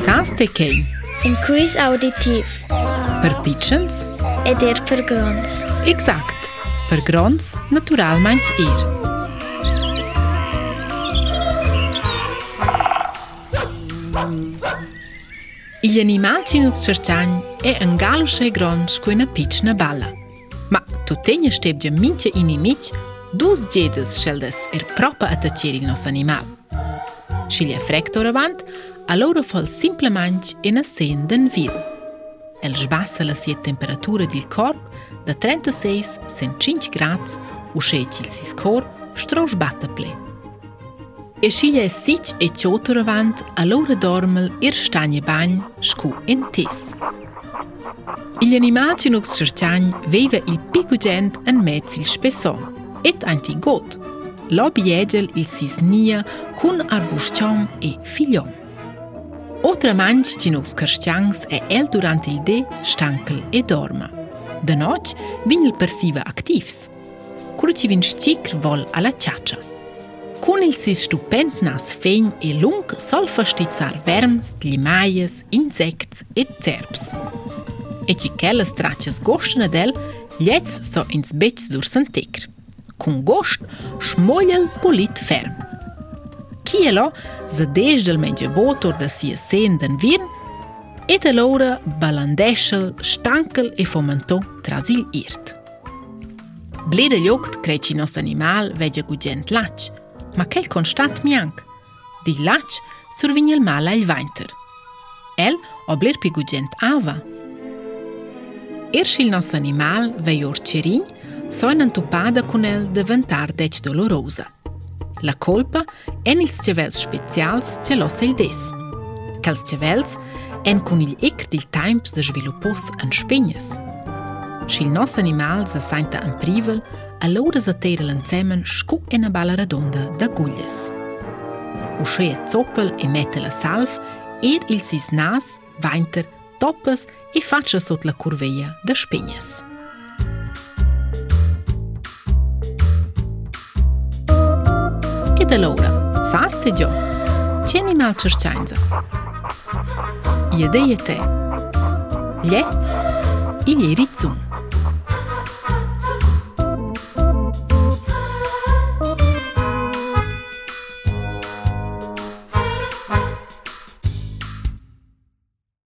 Sans të kej Inkuis auditiv Për pichens E dir për grons Exakt Për grons natural manç ir Il animal që nuk të qërqanj E ngalu shë e grons Kuj në pich në bala Ma të te një shtep gjë minqë i një du Duz gjedës shëldës Er propa atë qëri nësë animal Shilje frektorë vantë a loro fol simplemanc in assen den vil. El sbassa la sia temperatura del corp da 36 sen 5 grads u scheci il sis cor strous battaple. E scilia e sic e ciotor avant a loro dormel ir stagne bagn scu in tis. Il animal cinux cerciagn veiva il picu gent en mezz il spesson, et anti Lo lobi egel il sis nia cun arbustion e figliom. Otra manch që nuk skërshqangës e el durante i de shtankël e dorma. Dë noqë, vinjë lë përsive aktivës. Kërë që vinë shqikër vol a la qaqa. Kunil si shtupend në asfenj e lungë sol fështicar vermës, limajës, insekts e cerbës. E që kellës traqës goshtë në del, ljecë so insbeqë zursën tekrë. Kun goshtë, shmojëll pulit fermë cielo, zë deshdel me një botur dhe si e sen dhe në vin, e të lorë balandeshëll, shtankëll e fomento razil irtë. Bledë ljokët kreqi nësë animal veqë gu gjendë laqë, ma kelë konstatë mjankë, di laqë sur njëll mala i vajntër. El o blerë pi ku ava. Ershil nësë animal vej orë qërinjë, sojnë në të pada el dhe vëntar dhe që dolorosa. La colpa e en ils cevels specials los lo seides. Cals cevels en con il ecr dil temps de sviluppos en spegnes. Schil nos animals a sainta en privel, a allora sa tera l'ensemen schku en a bala redonda da guglies. Uschea zoppel e mette la salf, er il sis nas, vainter, toppes e faccia sot la curveia da spegnes. Kit e Laura. Sa as të gjo. Qeni me atë qërqajnëzë. Je dhe je te. Le i lirizum.